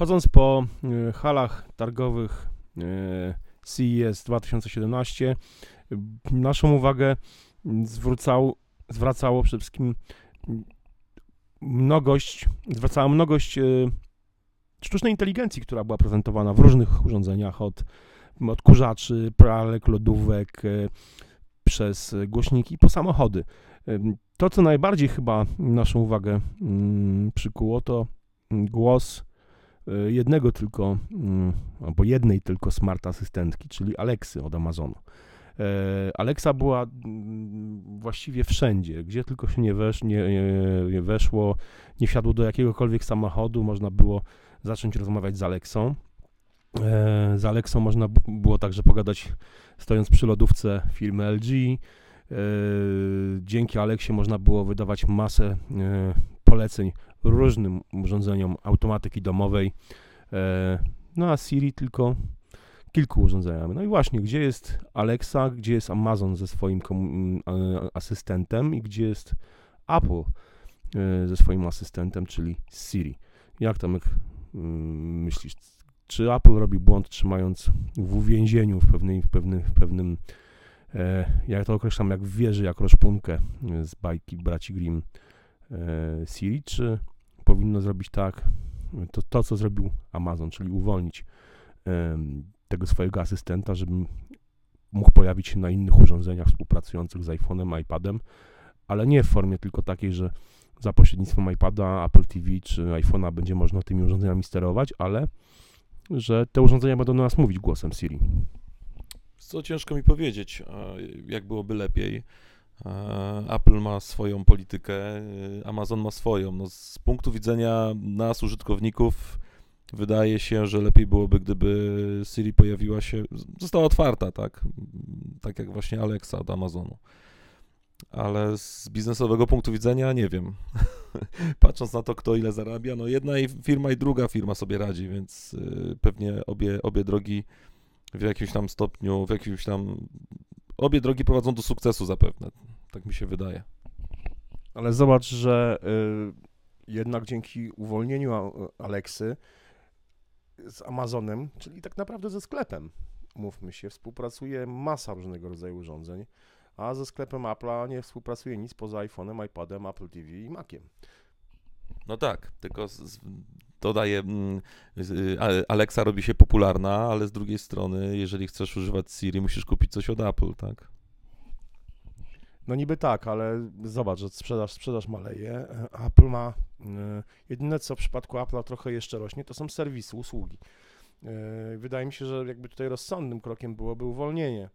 Chodząc po e, halach targowych e, CES 2017, naszą uwagę zwracał, zwracało przede wszystkim mnogość, zwracała mnogość e, sztucznej inteligencji, która była prezentowana w różnych urządzeniach, od odkurzaczy, pralek, lodówek, przez głośniki po samochody. To, co najbardziej chyba naszą uwagę mm, przykuło, to głos e, jednego tylko, mm, albo jednej tylko smart asystentki, czyli Alexy od Amazonu. E, Alexa była mm, właściwie wszędzie, gdzie tylko się nie, wesz, nie, nie weszło, nie wsiadło do jakiegokolwiek samochodu, można było zacząć rozmawiać z Alexą. E, z Alexą można było także pogadać stojąc przy lodówce firmy LG. Dzięki Alexie można było wydawać masę poleceń różnym urządzeniom automatyki domowej, e, no a Siri tylko kilku urządzeniami. No i właśnie, gdzie jest Alexa, gdzie jest Amazon ze swoim asystentem i gdzie jest Apple e, ze swoim asystentem, czyli Siri. Jak tam mm, myślisz, czy Apple robi błąd trzymając w uwięzieniu w, pewnej, w, pewnym, w pewnym e, jak to określam, jak w wieży, jak rozpunkę z bajki braci Grimm Siri, czy powinno zrobić tak, to, to co zrobił Amazon, czyli uwolnić tego swojego asystenta, żeby mógł pojawić się na innych urządzeniach współpracujących z iPhone'em, iPadem, ale nie w formie tylko takiej, że za pośrednictwem iPada, Apple TV czy iPhone'a będzie można tymi urządzeniami sterować, ale że te urządzenia będą do nas mówić głosem Siri. Co ciężko mi powiedzieć, jak byłoby lepiej. E, Apple ma swoją politykę, e, Amazon ma swoją. No, z punktu widzenia nas, użytkowników, wydaje się, że lepiej byłoby, gdyby Siri pojawiła się, została otwarta, tak? Tak jak właśnie Alexa od Amazonu. Ale z biznesowego punktu widzenia nie wiem. Patrząc na to, kto ile zarabia, no jedna firma i druga firma sobie radzi, więc e, pewnie obie, obie drogi w jakimś tam stopniu, w jakimś tam obie drogi prowadzą do sukcesu zapewne. Tak mi się wydaje. Ale zobacz, że y, jednak dzięki uwolnieniu Aleksy z Amazonem, czyli tak naprawdę ze sklepem, mówmy się, współpracuje masa różnego rodzaju urządzeń, a ze sklepem Apple'a nie współpracuje nic poza iPhone'em, iPadem, Apple TV i Maciem. No tak, tylko z, dodaje, mm, Alexa robi się popularna, ale z drugiej strony, jeżeli chcesz używać Siri, musisz kupić coś od Apple, tak? No niby tak, ale zobacz, że sprzedaż, sprzedaż maleje. Apple ma, y, jedyne co w przypadku Apple'a trochę jeszcze rośnie, to są serwisy, usługi. Y, wydaje mi się, że jakby tutaj rozsądnym krokiem byłoby uwolnienie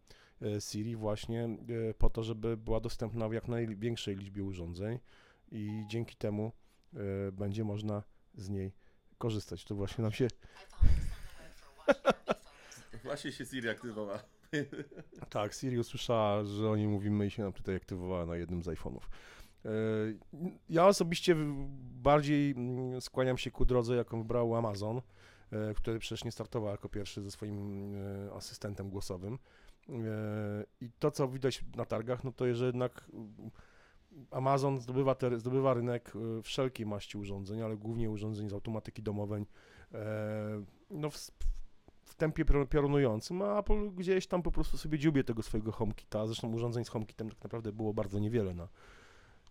Siri właśnie po to, żeby była dostępna w jak największej liczbie urządzeń i dzięki temu będzie można z niej korzystać. To właśnie nam się... Właśnie się Siri aktywowała. Tak, Siri usłyszała, że o niej mówimy i się nam tutaj aktywowała na jednym z iPhone'ów. E, ja osobiście bardziej mm, skłaniam się ku drodze, jaką wybrał Amazon, e, który przecież nie startował jako pierwszy ze swoim e, asystentem głosowym. I to, co widać na targach, no to że jednak Amazon zdobywa, te, zdobywa rynek wszelkiej maści urządzeń, ale głównie urządzeń z automatyki domowej. No, w, w tempie piorunującym, a Apple gdzieś tam po prostu sobie dziubie tego swojego HomeKita. Zresztą urządzeń z HomeKitem tak naprawdę było bardzo niewiele na,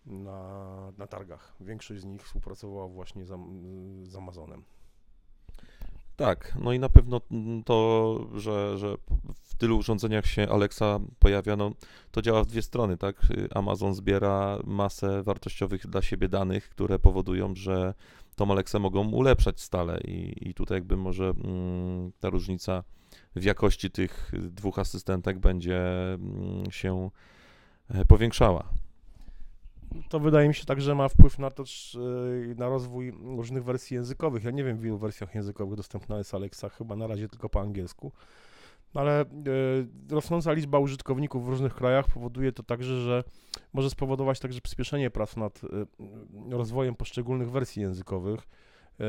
na, na targach. Większość z nich współpracowała właśnie z, z Amazonem. Tak, no i na pewno to, że, że w tylu urządzeniach się Alexa pojawia, no to działa w dwie strony, tak? Amazon zbiera masę wartościowych dla siebie danych, które powodują, że tą Alexę mogą ulepszać stale i, i tutaj jakby może mm, ta różnica w jakości tych dwóch asystentek będzie mm, się e, powiększała. To wydaje mi się tak, że ma wpływ na to, e, na rozwój różnych wersji językowych. Ja nie wiem, w ilu wersjach językowych dostępna jest Alexa, chyba na razie tylko po angielsku. Ale e, rosnąca liczba użytkowników w różnych krajach powoduje to także, że może spowodować także przyspieszenie prac nad e, rozwojem poszczególnych wersji językowych. E,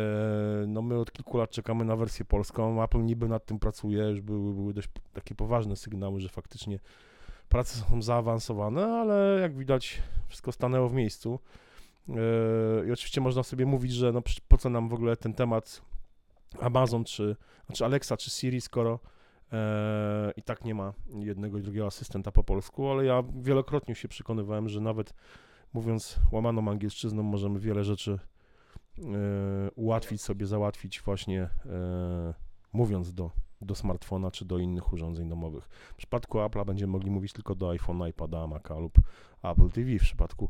no my od kilku lat czekamy na wersję polską, Apple niby nad tym pracuje, już były, były dość takie poważne sygnały, że faktycznie prace są zaawansowane, ale jak widać wszystko stanęło w miejscu. I oczywiście można sobie mówić, że no po co nam w ogóle ten temat Amazon, czy, znaczy Alexa, czy Siri, skoro i tak nie ma jednego i drugiego asystenta po polsku, ale ja wielokrotnie się przekonywałem, że nawet mówiąc łamaną angielszczyzną możemy wiele rzeczy e, ułatwić sobie, załatwić właśnie e, mówiąc do, do smartfona czy do innych urządzeń domowych. W przypadku Apple'a będziemy mogli mówić tylko do iPhone'a, iPada, Maca lub Apple TV. W przypadku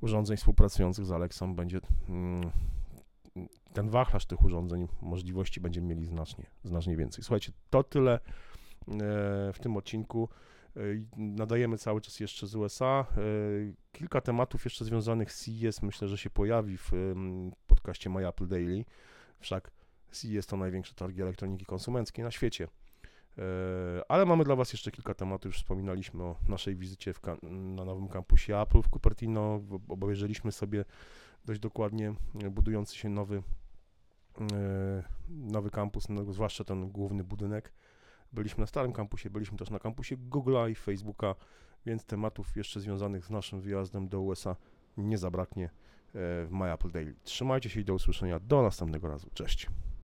urządzeń współpracujących z Alexą będzie mm, ten wachlarz tych urządzeń, możliwości będziemy mieli znacznie, znacznie więcej. Słuchajcie, to tyle e, w tym odcinku. E, Nadajemy cały czas jeszcze z USA. E, Kilka tematów jeszcze związanych z CES myślę, że się pojawi w em, podcaście My Apple Daily. Wszak CES to największe targi elektroniki konsumenckiej na świecie. Ale mamy dla Was jeszcze kilka tematów. Już wspominaliśmy o naszej wizycie na nowym kampusie Apple w Cupertino. Obejrzeliśmy sobie dość dokładnie e, budujący się nowy, e, nowy kampus, no, zwłaszcza ten główny budynek. Byliśmy na starym kampusie, byliśmy też na kampusie Google'a i Facebooka, więc tematów jeszcze związanych z naszym wyjazdem do USA nie zabraknie e, w My Apple Daily. Trzymajcie się i do usłyszenia. Do następnego razu. Cześć.